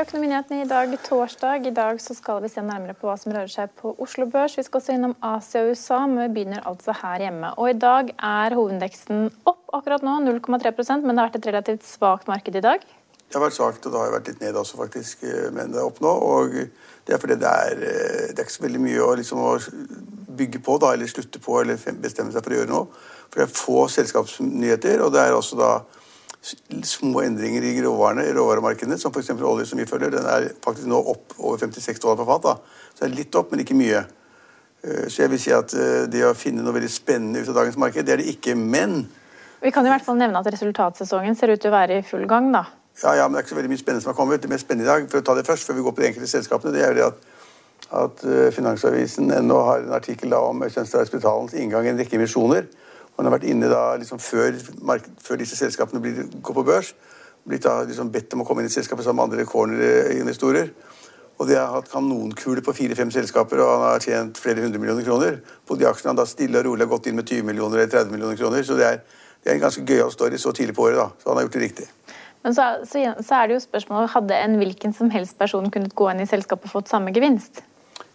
Til Økonominyhetene i dag, torsdag. I dag så skal vi se nærmere på hva som rører seg på Oslo Børs. Vi skal også innom Asia og USA, men vi begynner altså her hjemme. Og I dag er hovedindeksen opp akkurat nå, 0,3% men det har vært et relativt svakt marked i dag. Det har vært svakt, og det har vært litt ned også, faktisk. eh, Men det er opp nå. Og det er fordi det er, eh, det er ikke så veldig mye å, liksom, å bygge på, da, eller slutte på, eller bestemme seg for å gjøre noe. For det er få selskapsnyheter, og det er også da små endringer i råvarene, råvaremarkedene, som f.eks. olje, som vi følger. Den er faktisk nå opp over 56 dollar på fat. da. Så det er litt opp, men ikke mye. Eh, Så jeg vil si at eh, det å finne noe veldig spennende ut av dagens marked, det er det ikke. Men Vi kan i hvert fall nevne at resultatsesongen ser ut til å være i full gang. da. Ja, ja, men det er ikke så veldig mye spennende som har kommet. Det mest spennende i dag, for å ta det først, før vi går på de enkelte selskapene, det er jo det at, at eh, Finansavisen ennå har en artikkel da om Øystein Hospitalens inngang i en rekke emisjoner. Han har vært inne da liksom før, før disse selskapene blir, går på børs. Blitt da liksom bedt om å komme inn i selskapet sammen med andre corner-investorer. Og de har hatt kanonkule på fire-fem selskaper, og han har tjent flere hundre millioner kroner. På de aksjene han da stille og rolig har gått inn med 20 millioner eller 30 millioner kroner. Så det er, det er en ganske gøyal story så tidlig på året, da. Så han har gjort det riktig. Men så, så, så er det jo spørsmålet hadde en hvilken som helst person kunnet gå inn i selskapet og fått samme gevinst.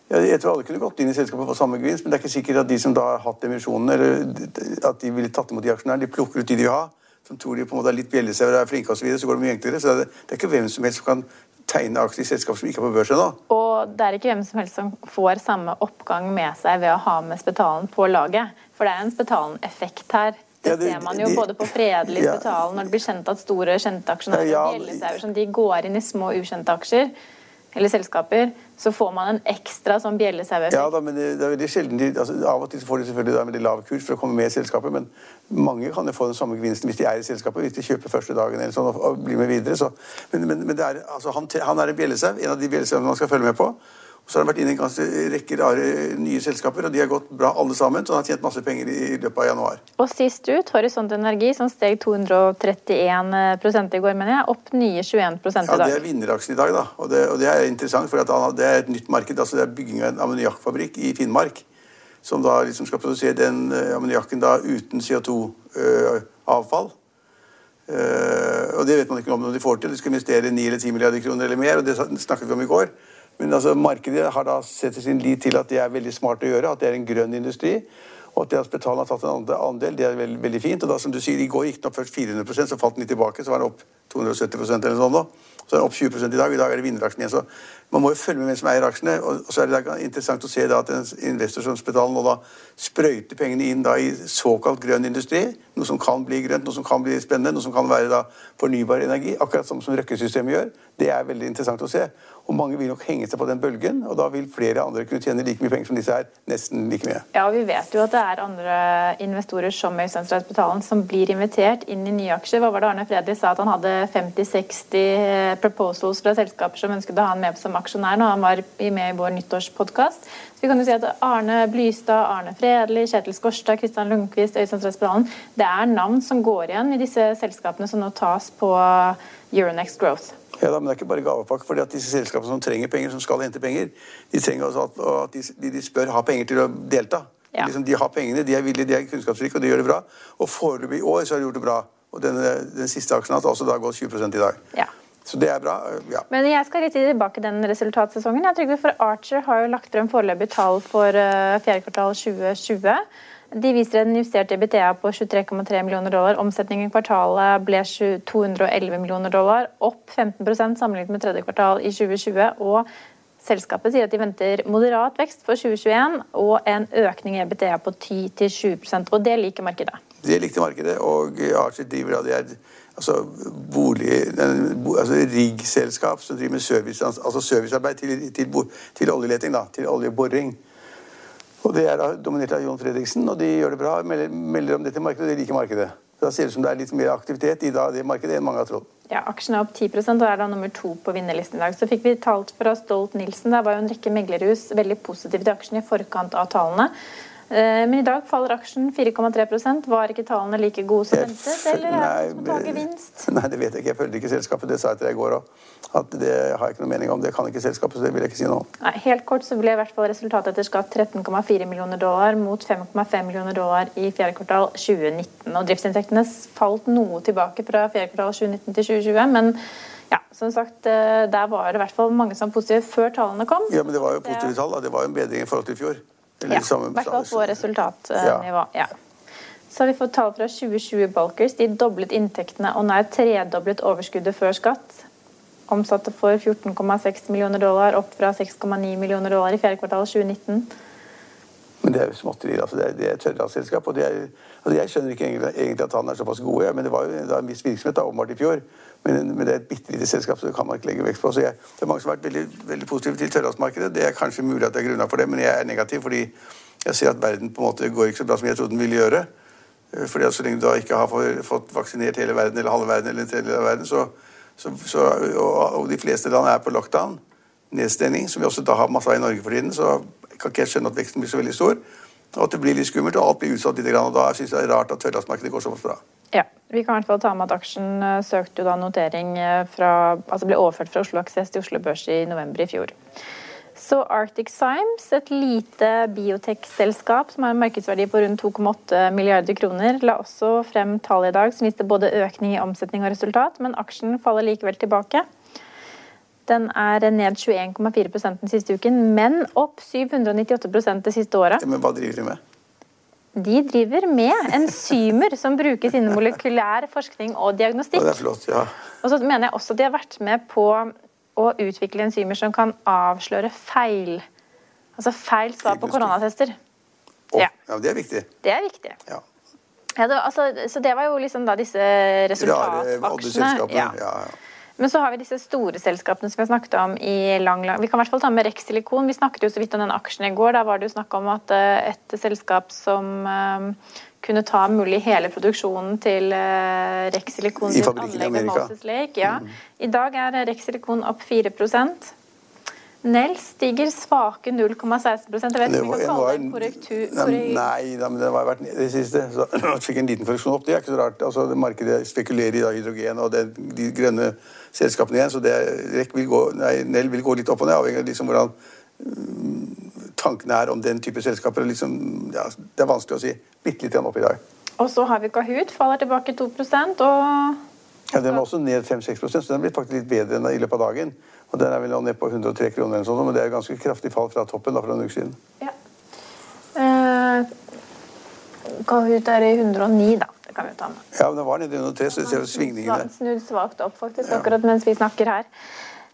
Ja, jeg tror alle kunne gått inn i selskapet for samme gevinst, men det er ikke sikkert at de som da har hatt emisjonen, eller at de ville tatt imot de aksjonærene, de plukker ut de de vil ha, som tror de på en måte er litt bjellesauer og er flinke osv., så, videre, så går det mye enklere. Så det, er ikke hvem som helst som kan tegne aksjer i selskap som ikke er på børs ennå. Og det er ikke hvem som helst som får samme oppgang med seg ved å ha med Spetalen på laget. For det er en Spetalen-effekt her. Det, Ja, det- ser man jo både på Fredelig Ja. Når det blir kjent at store kjente aksjonærer Ja, som de går inn i små ukjente aksjer eller selskaper, så får man en ekstra sånn bjellesaueffekt. Ja da, men det, det er veldig sjelden de, altså, Av og til får de selvfølgelig da en veldig lav kurs for å komme med i selskapet, men mange kan jo få den samme gevinsten hvis de er i selskapet, hvis de kjøper første dagen eller sånn og, og blir med videre. Så, men men, men er, altså, han, han er en bjellesau, en av de bjellesauene man skal følge med på. Så har han vært inne i en ganske rekke rare nye selskaper, og de har gått bra alle sammen, så han har tjent masse penger i, løpet av januar. Og sist ut, Horisont Energi, som steg 231 i går, mener jeg, opp nye 21 Ja, i Det er vinneraksjen i dag, da. Og det, og det er interessant, for at han, det er et nytt marked. altså Det er bygging av en ammoniakkfabrikk i Finnmark. Som da liksom skal produsere den eh, ammoniakken da uten CO2-avfall. Eh, og det vet man ikke om de får til. De skal investere 9 eller 10 milliarder kroner eller mer, og det snakket vi om i går. Men altså, markedet har da setter sin lit til at det er veldig smart å gjøre, at det er en grønn industri. Og at det at Spetalen har tatt en andel, det er veldig, veldig fint. Og da, som du sier, I går gikk den opp først 400% så falt den litt tilbake. Så var den opp 270% eller sånn nå. Så er den opp 20 i dag. I dag er det vinneraksjen igjen. Så man må jo følge med hvem som eier aksjene. Og så er det da interessant å se da at en investor som Spetalen nå da sprøyter pengene inn da i såkalt grønn industri. Noe som kan bli grønt, noe som kan bli spennende, noe som kan være da fornybar energi. Akkurat som, som Røkke-systemet gjør. Det er veldig interessant å se. Og mange vil nok henge seg på den bølgen, og da vil flere andre kunne tjene like mye penger som disse her. Nesten like mye. Ja, og Vi vet jo at det er andre investorer som Øystein som blir invitert inn i nye aksjer. Hva var det Arne Fredrik sa at han hadde 50-60 proposals fra selskaper som ønsket å ha han med som aksjonær når han var med i vår nyttårspodkast. Så vi kan jo si at Arne Blystad, Arne Fredli, Kjetil Skorstad, Kristian Lundqvist, Øystein Det er navn som går igjen i disse selskapene som nå tas på Euronext Growth. Ja, da, men det er ikke bare gavepakke, fordi at disse selskapene som trenger penger, som skal hente penger, de trenger også at, at de, de, spør har penger til å delta. Ja. Liksom, de har pengene, de er villige, de er kunnskapsrike, og de gjør det bra. Og foreløpig i år så har de gjort det bra. Og den, den siste aksjen har også da gått 20% i dag. Ja. Så det er bra. ja. Men jeg skal litt tilbake den resultatsesongen. Jeg tror for Archer har jo lagt frem foreløpig tall for uh, fjerde kvartal 2020. De viser en justert EBTA på 23,3 millioner dollar. Omsetningen i kvartalet ble 211 millioner dollar, opp 15% sammenlignet med tredje kvartal i 2020. og Selskapet sier at de venter moderat vekst for 2021 og en økning i EBTA på 10-20% og Det liker markedet. Det likte markedet, og Archer driver av det er altså bolig, altså riggselskap som driver med service, altså servicearbeid til, til, til oljeleting, da, til oljeboring. Og Det er da dominert av Jon Fredriksen, og de gjør det bra. Melder, melder om det til markedet, og de liker markedet. Da ser det ut som det er litt mer aktivitet i det markedet enn mange har trodd. Ja, Aksjen er opp 10 og er da nummer to på vinnerlisten i dag. Så fikk vi talt fra Stolt-Nielsen. Der var jo en rekke meglerhus veldig positive til aksjen i forkant av tallene. Eh, men i dag faller aksjen 4,3% Var ikke tallene like gode som ventet? Eller er det som gevinst? Nei, det vet jeg ikke. Jeg følger ikke selskapet. Det sa jeg til deg i går òg. At det har jeg ikke noe mening om. Det kan ikke selskapet, så det vil jeg ikke si noe om. Nei, helt kort så ble i hvert fall resultatet etter skatt 13,4 millioner dollar mot 5,5 millioner dollar i fjerde kvartal 2019. Og driftsinntektene falt noe tilbake fra fjerde kvartal 2019 til 2020. men ja, som sagt, eh, Der var det i hvert fall mange som var positive før tallene kom. Ja, men Det var jo positive tall. Da. Det var jo en bedring i forhold til i fjor. Ja, i hvert fall på resultatnivå. Ja. Så har vi fått tall fra 2020 Bulkers. De doblet inntektene og nær tredoblet overskuddet før skatt. Omsatte for 14,6 millioner dollar, opp fra 6,9 millioner dollar i fjerde kvartal 2019. Men det er jo småtterier. Altså det er, det er tørrlandsselskap. Og altså jeg skjønner ikke egentlig, at han er såpass god, ja, men det var jo en viss virksomhet da, åpenbart i fjor. Men, men, det er et bitte lite selskap, så det kan man ikke legge vekst på. Så jeg, det er mange som har vært veldig, veldig positive til tørrlandsmarkedet. Det er kanskje mulig at det er grunnlag for det, men jeg er negativ fordi jeg ser at verden på en måte går ikke så bra som jeg trodde den ville gjøre. Eh, fordi at Så lenge du da ikke har fått vaksinert hele verden, eller halve verden, eller en tredjedel av verden, så, så, så og, og, de fleste land er på lockdown, nedstengning, som vi også da har masse av i Norge for tiden, så kan ikke jeg skjønne at veksten blir så veldig stor. Og at det blir litt skummelt, og alt blir utsatt litt. Og da syns jeg det er rart at tørrlastmarkedet går såpass bra. Ja, Vi kan i hvert fall ta med at aksjen eh, søkte jo da notering eh, fra, altså ble overført fra Oslo Aksess til Oslo Børs i november i fjor. Så Arctic Symes, et lite biotekselskap som har en markedsverdi på rundt 2,8 milliarder kroner, la også frem tall i dag som viste både økning i omsetning og resultat, men aksjen faller likevel tilbake. Den er ned 21,4% den siste uken, men opp 798% det siste året. Men hva driver de med? De driver med enzymer som brukes innen molekylær forskning og diagnostikk. det er flott, ja. Og så mener jeg også at de har vært med på å utvikle enzymer som kan avsløre feil altså feil svar på koronatester. Oh, ja. ja, Det er viktig. Det er viktig. Ja. Ja, det, altså, så det var jo liksom da disse resultataksjene. Ja. Ja, ja. Men så har vi disse store selskapene som vi har snakket om i lang, lang Vi kan i hvert fall ta med Rex Silikon. Vi snakket jo så vidt om den aksjen i går. Da var det jo snakk om at eh, et selskap som um, kunne ta mulig hele produksjonen til uh, Rex Silikon I anlegg ved Moses Lake. Ja. Mm. I dag er Rex Silikon opp 4% Nell stiger svake 0,16 Jeg vet ikke om vi kan kalle det en korrektur? Nei, men det har vært ned det siste. Så fikk en liten korreksjon opp. Det er ikke så rart. Altså, det Markedet spekulerer i da, hydrogen og det, de grønne selskapene igjen. Så det, vil gå, nei, Nell vil gå litt opp og ned, avhengig av liksom hvordan um, tankene er om den type selskaper. Liksom, ja, det er vanskelig å si. Bitte litt opp i dag. Og så har vi Kahoot, faller tilbake 2% og ja, Den var også ned 5-6% så den blir faktisk litt bedre enn i løpet av dagen. Og Den er vel ned på 103 kroner, eller sånt, men det er ganske kraftig fall fra toppen da, for en uke siden. Ja. Eh, Kahoot er i 109, da. Det kan vi ta med. Ja, men det var nede i 103, så det ser svingningene. Snudd svakt opp, faktisk, akkurat mens vi snakker her.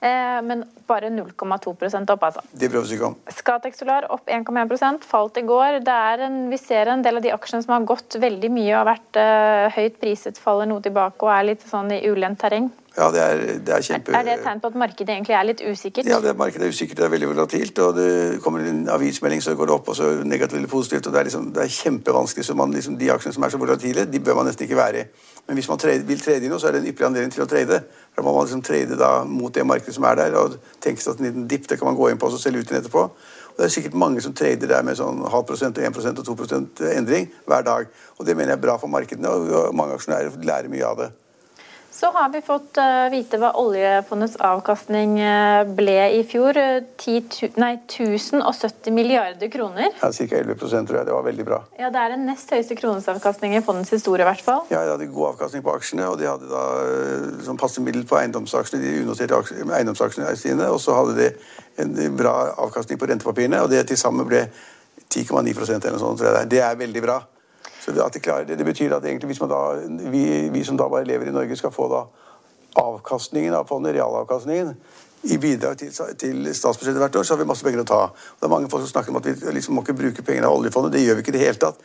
Eh, men bare 0,2 opp, altså. Det bryr vi ikke om. Scatec Solar opp 1,1% falt i går. En, vi ser en del av de aksjene som har gått veldig mye og har vært uh, høyt priset, faller noe tilbake og er litt sånn i ulendt terreng. Ja, det er, det er kjempe... Er det et tegn på at markedet egentlig er litt usikkert? Ja, det, markedet er usikkert. Det er veldig volatilt. og Det kommer en avismelding, så går det opp, og så negativt eller positivt. og Det er, liksom, det er kjempevanskelig. så man, liksom, De aksjene som er så volatile, de bør man nesten ikke være i. Men hvis man trade, vil trade i noe, så er det en ypperlig anledning til å trade. Da må man liksom trade da mot det markedet som er der, og tenke seg at en liten dipp det kan man gå inn på og så selge ut igjen etterpå. Og Det er sikkert mange som trader der med sånn halv prosent, 1% og 2% endring hver dag. Og Det mener jeg er bra for markedene, og mange aksjonærer lærer mye av det. Så har vi fått uh, vite hva oljefondets avkastning uh, ble i fjor. 10, nei, 1070 milliarder kroner. Ja, Ca. 11% tror jeg. Det var veldig bra. Ja, Det er den nest høyeste kronesavkastning i fondets historie, i hvert fall. Ja, de hadde god avkastning på aksjene, og de hadde da som passe middel på eiendomsaksjene, de unoterte eiendomsaksjene sine, og så hadde de en bra avkastning på rentepapirene, og det til sammen ble 10,9% eller noe sånt. tror jeg Det er veldig bra. Så at de klarer det, det betyr at egentlig hvis man da, vi, vi, som da bare lever i Norge, skal få da avkastningen av fondet, realavkastningen, i bidrag til, til, statsbudsjettet hvert år, så har vi masse penger å ta. Det er mange folk som snakker om at vi liksom må ikke bruke pengene av oljefondet. Det gjør vi ikke i det hele tatt.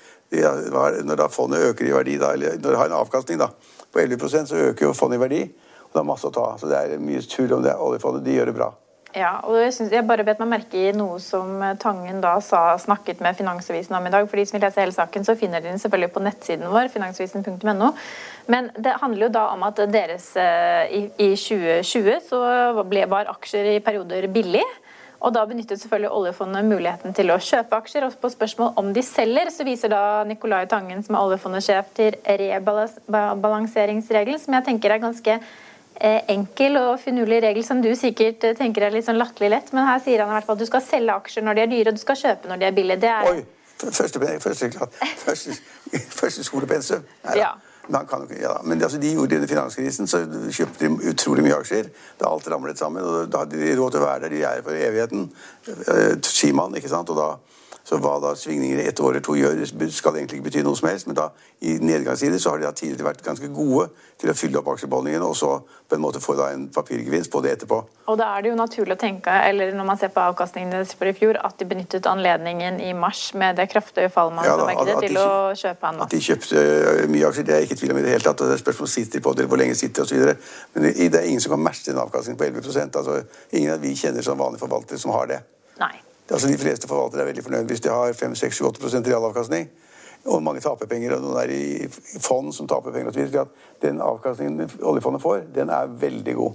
når da fondet øker i verdi, da, eller når det har en avkastning da, på 11% så øker jo fondet i verdi. Og det er masse å ta. Så det er mye tull om det. Oljefondet de gjør det bra. Ja, og jeg, synes, jeg bare bet meg merke i noe som eh, Tangen da sa, snakket med Finansavisen om i dag. For de som vil lese hele saken, så finner de den selvfølgelig på nettsiden vår, finansavisen.no. Men det handler jo da om at deres eh, i, i 2020 så ble, var aksjer i perioder billig. Og da benyttet selvfølgelig oljefondet muligheten til å kjøpe aksjer. Og på spørsmål om de selger, så viser da Nicolai Tangen, som er oljefondets sjef, til rebalanseringsregelen, som jeg tenker er ganske enkel og finurlig regel som du sikkert eh, tenker er litt sånn latterlig lett, men her sier han i hvert fall at du skal selge aksjer når de er dyre, og du skal kjøpe når de er billige. Det er... Oi! Første, første, første, første skolepensum. Ja. Kan, ja. Men altså, de gjorde det under finanskrisen, så kjøpte de utrolig mye aksjer. Da alt ramlet sammen, og da hadde de råd til å være der. De er for evigheten, eh, sier ikke sant? Og da så hva da svingninger i ett år eller to gjør, skal egentlig ikke bety noe som helst. Men da, i nedgangstider så har de da tidligere vært ganske gode til å fylle opp aksjebeholdningen, og så på en måte få da en papirgevinst på det etterpå. Og da er det jo naturlig å tenke, eller når man ser på avkastningen deres for i fjor, at de benyttet anledningen i mars med det kraftige fallet ja, til å kjøpe en masse. At de kjøpte eh, mye aksjer, det er jeg ikke i tvil om i det hele tatt. og det er Spørsmål sitter på det, hvor lenge sitter osv. Men det er ingen som kan matche en avkastning på 11% altså, Ingen av vi kjenner som vanlige forvaltere som har det. Nei. Altså De fleste forvaltere er veldig fornøyd hvis de har 5-6-8% realavkastning. Og mange taper penger, og noen er i fond som taper penger. Og så at den avkastningen oljefondet får, den er veldig god.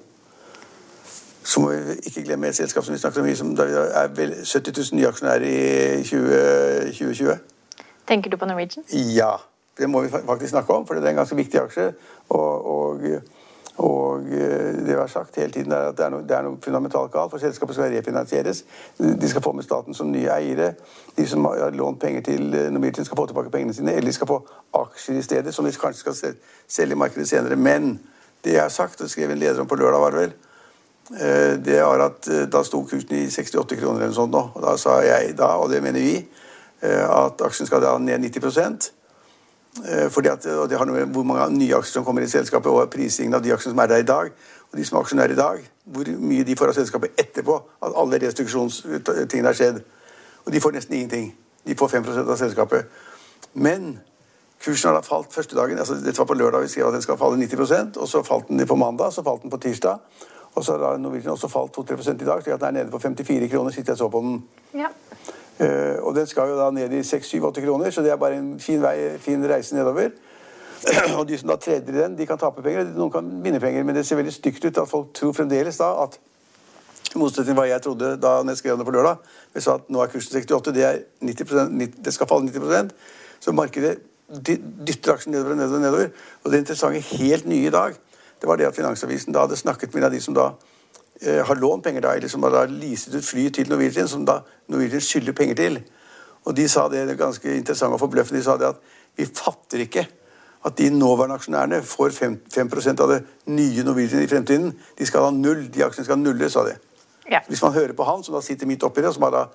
Så må vi ikke glemme et selskap som vi snakker om som er 70 000 nye aksjonærer i 20, 2020. Tenker du på Norwegian? Ja. Det må vi faktisk snakke om, for det er en ganske viktig aksje. og, og og eh, det vi har sagt hele tiden er at det er noe, det er noe fundamentalt galt, for selskapet skal refinansieres. De skal få med staten som nye eiere. De som har lånt penger til eh, Norwegian, skal få tilbake pengene sine. Eller de skal få aksjer i stedet, som de kanskje skal selge i markedet senere. Men det jeg har sagt, og skrev en leder om på lørdag, var det vel, eh, det var at da sto kursen i 68 kroner eller noe sånt nå. Og da sa jeg da, og det mener vi, at aksjen skal da ned 90 Eh, fordi at, og Det har noe med hvor mange nye aksjer som kommer i selskapet, og prisingen av de aksjene som er der i dag. Og de som er aksjonærer i dag, hvor mye de får av selskapet etterpå at alle restriksjonstingene har skjedd. Og de får nesten ingenting. De får 5% av selskapet. Men kursen har da falt første dagen. altså Dette var på lørdag vi skrev at den skal falle 90% og så falt den på mandag, så falt den på tirsdag. Og så har Norwegian også falt 2-3% i dag, så den er nede på 54 kroner sist jeg så på den. Ja. Uh, og den skal jo da ned i 6-7-8 kroner, så det er bare en fin, vei, fin reise nedover. og de som da treder i den, de kan tape penger, noen kan vinne penger. Men det ser veldig stygt ut at folk tror fremdeles da at motsetning til hva jeg trodde da jeg skrev det på lørdag, vi sa at nå er kursen 68, det, er 90% det skal falle 90% Så markedet dytter aksjen nedover. og nedover. Og det interessante helt nye i dag, det var det at Finansavisen da hadde snakket med en av de som da eh, har lånt penger, da, eller som har da leaset ut fly til Norwegian, som da Norwegian skylder penger til. Og de sa det, det er ganske interessant og forbløffende, de sa det at vi fatter ikke at de nåværende aksjonærene får 5, 5 av det nye Norwegian i fremtiden. De skal ha null. De aksjene skal nulle, sa de. Ja. Hvis man hører på han, som da sitter midt oppi det, og som har da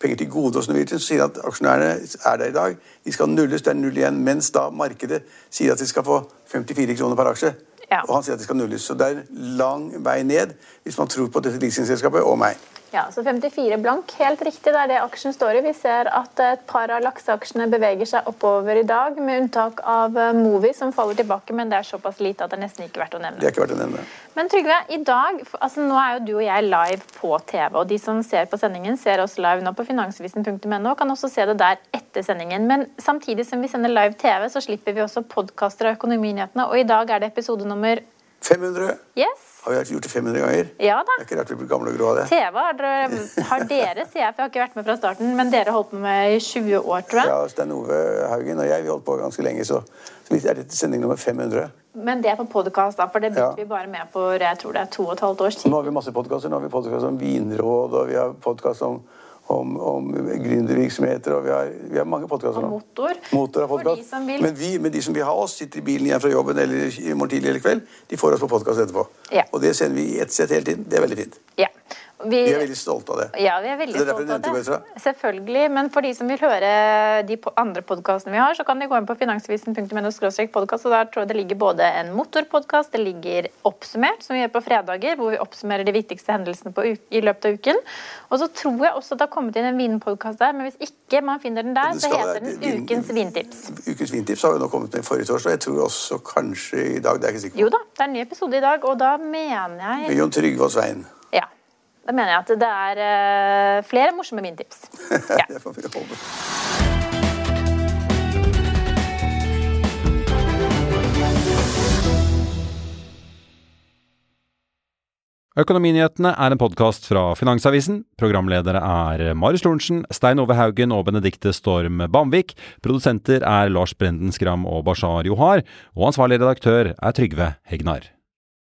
penger til gode hos Norwegian, så sier han at aksjonærene er der i dag. De skal nulles, det er null igjen. Mens da markedet sier at de skal få 54 kroner per aksje. Ja. Og han sier at det skal nulles. Så det er lang vei ned hvis man tror på dette leasingselskapet og meg. Ja, så 54 blank, helt riktig. Det er det aksjen står i. Vi ser at et par av lakseaksjene beveger seg oppover i dag, med unntak av eh, Movi, som faller tilbake, men det er såpass lite at det nesten ikke er verdt å nevne. Det er ikke verdt å nevne. Men Trygve, i dag, altså nå er jo du og jeg live på TV, og de som ser på sendingen, ser oss live nå på finansavisen.no, kan også se det der etter sendingen. Men samtidig som vi sender live TV, så slipper vi også podkaster av Økonominyhetene, og i dag er det episode nummer 500. Yes. Har vi gjort det 500 ganger? Ja da. Det er ikke rart vi blir gamle og grå av det. TV har dere, har dere, sier jeg, for jeg har ikke vært med fra starten, men dere har holdt på med i 20 år, tror jeg? Ja, Stein Ove Haugen og jeg vi holdt på ganske lenge, så, så er dette sending nummer 500. Men det er på podkast, da, for det begynte Ja. vi bare med for jeg tror det er to og et halvt års tid. Nå har vi masse podkaster. Nå har vi podkast om vinråd, og vi har podkast om, om, om gründervirksomheter, og vi har, vi har mange podkaster nå. motor. Motor podcast. vil. Men, vi, men de som vil ha oss, sitter i bilen igjen fra jobben eller i morgen tidlig eller kveld, de får oss på podkast etterpå. Ja. Og det sender vi i ett sett hele tiden. Det er veldig fint. Ja. Vi, Vi er veldig stolte av det. ja, vi er veldig Det er stolte av det. Goitra. Selvfølgelig. Men for de som vil høre de andre podkastene vi har, så kan de gå inn på finansvisen.no podkast, og der tror jeg det ligger både en motorpodkast, det ligger oppsummert, som vi gjør på fredager, hvor vi oppsummerer de viktigste hendelsene i løpet av uken. Og så tror jeg også det har kommet inn en vinpodkast der, men hvis ikke man finner den der, så heter den Ukens vintips. Ukens vintips har jo nå kommet med forrige torsdag. Jeg tror også kanskje i dag. Det er ikke sikker på. Jo da, det er en ny episode i dag, og da mener jeg Med Jon Trygve og Svein. Da mener jeg at det er eh, flere morsomme vintips. Ja. det får vi håpe. Økonominyhetene er en podkast fra Finansavisen. Programledere er Marius Lorentzen, Stein Ove Haugen og Benedikte Storm Bamvik. Produsenter er Lars Brenden Skram og Bashar Johar. Og ansvarlig redaktør er Trygve Hegnar.